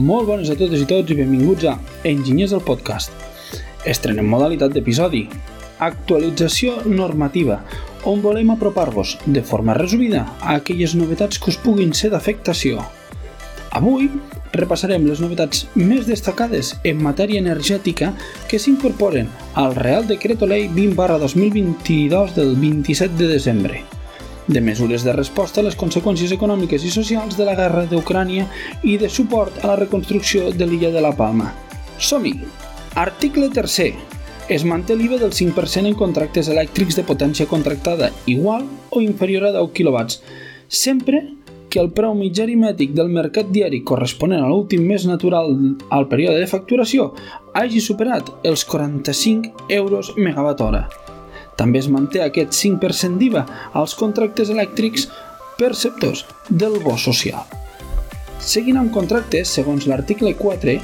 Molt bones a totes i tots i benvinguts a Enginyers del Podcast. Estrenem modalitat d'episodi. Actualització normativa, on volem apropar-vos de forma resumida a aquelles novetats que us puguin ser d'afectació. Avui repassarem les novetats més destacades en matèria energètica que s'incorporen al Real Decreto Ley 20 2022 del 27 de desembre de mesures de resposta a les conseqüències econòmiques i socials de la guerra d'Ucrània i de suport a la reconstrucció de l'illa de la Palma. Som-hi! Article 3 es manté l'IVA del 5% en contractes elèctrics de potència contractada igual o inferior a 10 kW, sempre que el preu mitjà aritmètic del mercat diari corresponent a l'últim mes natural al període de facturació hagi superat els 45 euros megawatt hora. També es manté aquest 5% d'IVA als contractes elèctrics perceptors del bo social. Seguint amb contractes, segons l'article 4,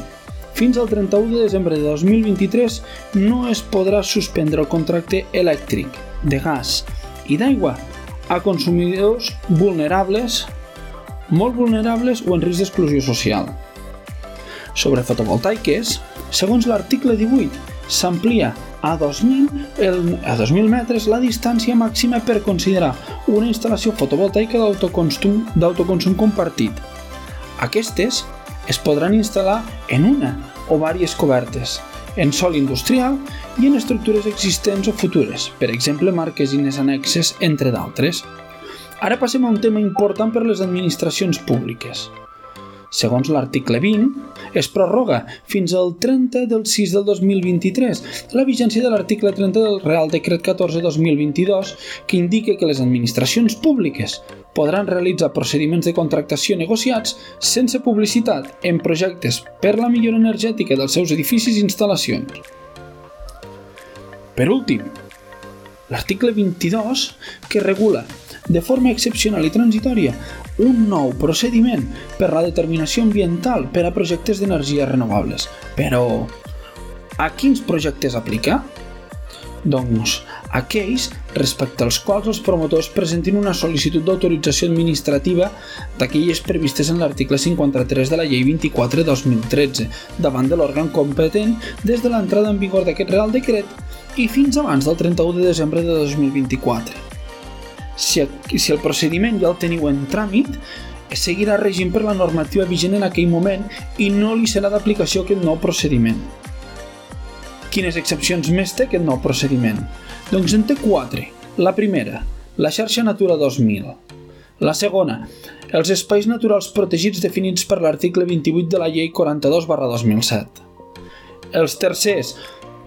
fins al 31 de desembre de 2023 no es podrà suspendre el contracte elèctric, de gas i d'aigua a consumidors vulnerables, molt vulnerables o en risc d'exclusió social. Sobre fotovoltaiques, segons l'article 18, s'amplia a 2.000, el, a 2.000 metres la distància màxima per considerar una instal·lació fotovoltaica d'autoconsum compartit. Aquestes es podran instal·lar en una o diverses cobertes, en sol industrial i en estructures existents o futures, per exemple marquesines annexes, entre d'altres. Ara passem a un tema important per a les administracions públiques. Segons l'article 20, es prorroga fins al 30 del 6 del 2023 la vigència de l'article 30 del Real Decret 14-2022 que indica que les administracions públiques podran realitzar procediments de contractació negociats sense publicitat en projectes per la millora energètica dels seus edificis i instal·lacions. Per últim, l'article 22 que regula de forma excepcional i transitòria un nou procediment per la determinació ambiental per a projectes d'energies renovables. Però, a quins projectes aplica? Doncs aquells respecte als quals els promotors presentin una sol·licitud d'autorització administrativa d'aquelles previstes en l'article 53 de la Llei 24-2013 davant de l'òrgan competent des de l'entrada en vigor d'aquest Real Decret i fins abans del 31 de desembre de 2024 si, si el procediment ja el teniu en tràmit, seguirà regint per la normativa vigent en aquell moment i no li serà d'aplicació aquest nou procediment. Quines excepcions més té aquest nou procediment? Doncs en té quatre. La primera, la xarxa Natura 2000. La segona, els espais naturals protegits definits per l'article 28 de la Llei 42 2007. Els tercers,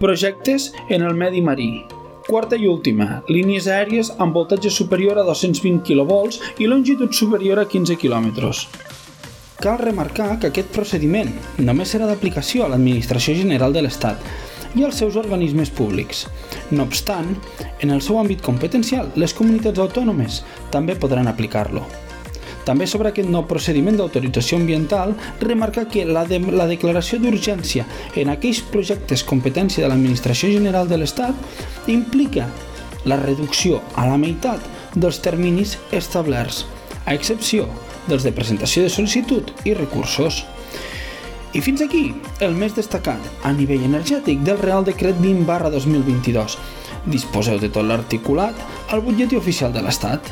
projectes en el medi marí. Quarta i última, línies aèries amb voltatge superior a 220 kV i longitud superior a 15 km. Cal remarcar que aquest procediment només serà d'aplicació a l'Administració General de l'Estat i als seus organismes públics. No obstant, en el seu àmbit competencial, les comunitats autònomes també podran aplicar-lo. També sobre aquest nou procediment d'autorització ambiental, remarca que la, de, la declaració d'urgència en aquells projectes competència de l'Administració General de l'Estat implica la reducció a la meitat dels terminis establerts, a excepció dels de presentació de sol·licitud i recursos. I fins aquí el més destacat a nivell energètic del Real Decret 20 2022. Disposeu de tot l'articulat al butlletí oficial de l'Estat.